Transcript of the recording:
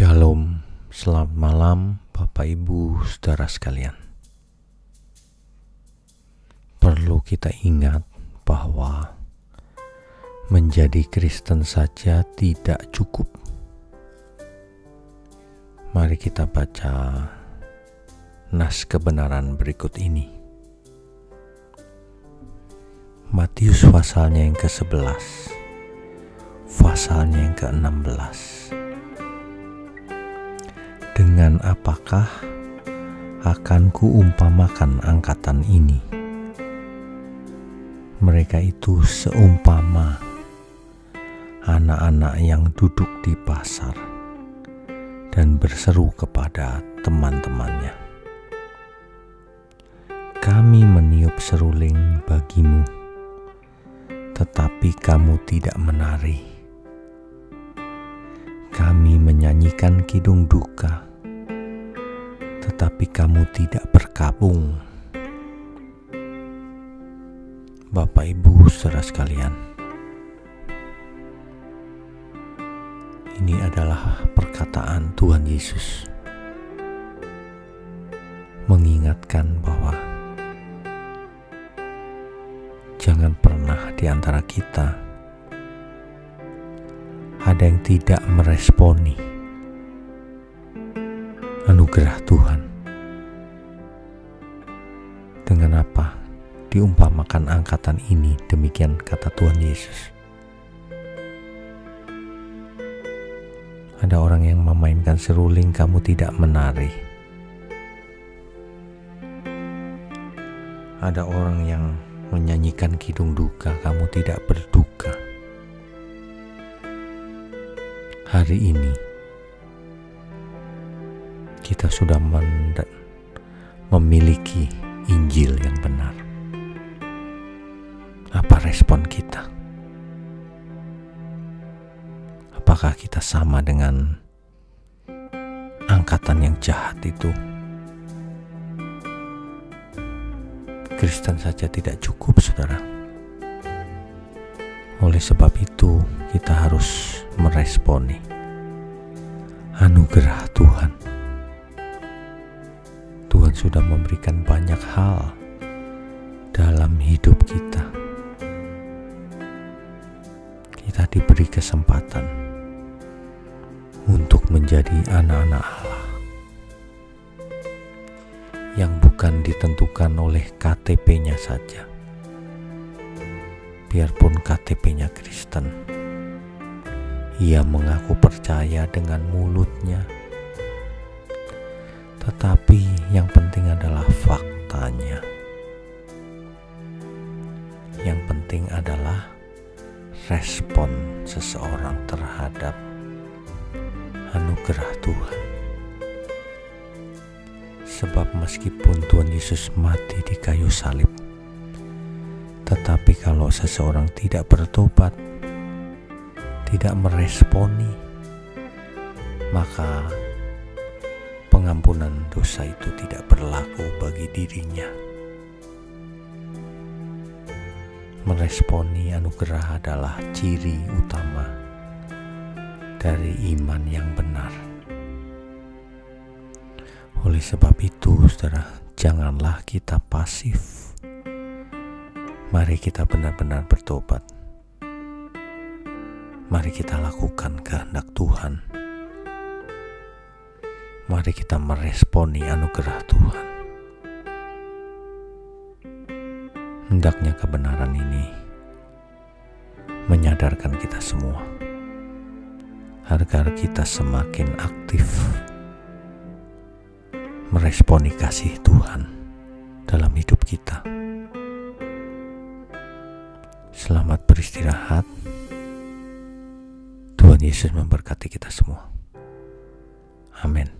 Shalom, selamat malam Bapak Ibu Saudara sekalian. Perlu kita ingat bahwa menjadi Kristen saja tidak cukup. Mari kita baca nas kebenaran berikut ini. Matius pasalnya yang ke-11, pasalnya yang ke-16 dengan apakah akan kuumpamakan angkatan ini? Mereka itu seumpama anak-anak yang duduk di pasar dan berseru kepada teman-temannya. Kami meniup seruling bagimu, tetapi kamu tidak menari. Kami menyanyikan kidung duka tetapi kamu tidak berkabung. Bapak, ibu, saudara sekalian, ini adalah perkataan Tuhan Yesus mengingatkan bahwa jangan pernah di antara kita ada yang tidak meresponi anugerah Tuhan. Dengan apa diumpamakan angkatan ini demikian kata Tuhan Yesus. Ada orang yang memainkan seruling kamu tidak menari. Ada orang yang menyanyikan kidung duka kamu tidak berduka. Hari ini kita sudah memiliki Injil yang benar. Apa respon kita? Apakah kita sama dengan angkatan yang jahat itu? Kristen saja tidak cukup, saudara. Oleh sebab itu, kita harus meresponi anugerah Tuhan sudah memberikan banyak hal dalam hidup kita. Kita diberi kesempatan untuk menjadi anak-anak Allah yang bukan ditentukan oleh KTP-nya saja. Biarpun KTP-nya Kristen, ia mengaku percaya dengan mulutnya tetapi yang penting adalah faktanya. Yang penting adalah respon seseorang terhadap anugerah Tuhan. Sebab meskipun Tuhan Yesus mati di kayu salib, tetapi kalau seseorang tidak bertobat, tidak meresponi, maka pengampunan dosa itu tidak berlaku bagi dirinya. Meresponi anugerah adalah ciri utama dari iman yang benar. Oleh sebab itu, saudara, janganlah kita pasif. Mari kita benar-benar bertobat. Mari kita lakukan kehendak Tuhan Mari kita meresponi anugerah Tuhan. Hendaknya kebenaran ini menyadarkan kita semua agar kita semakin aktif meresponi kasih Tuhan dalam hidup kita. Selamat beristirahat. Tuhan Yesus memberkati kita semua. Amin.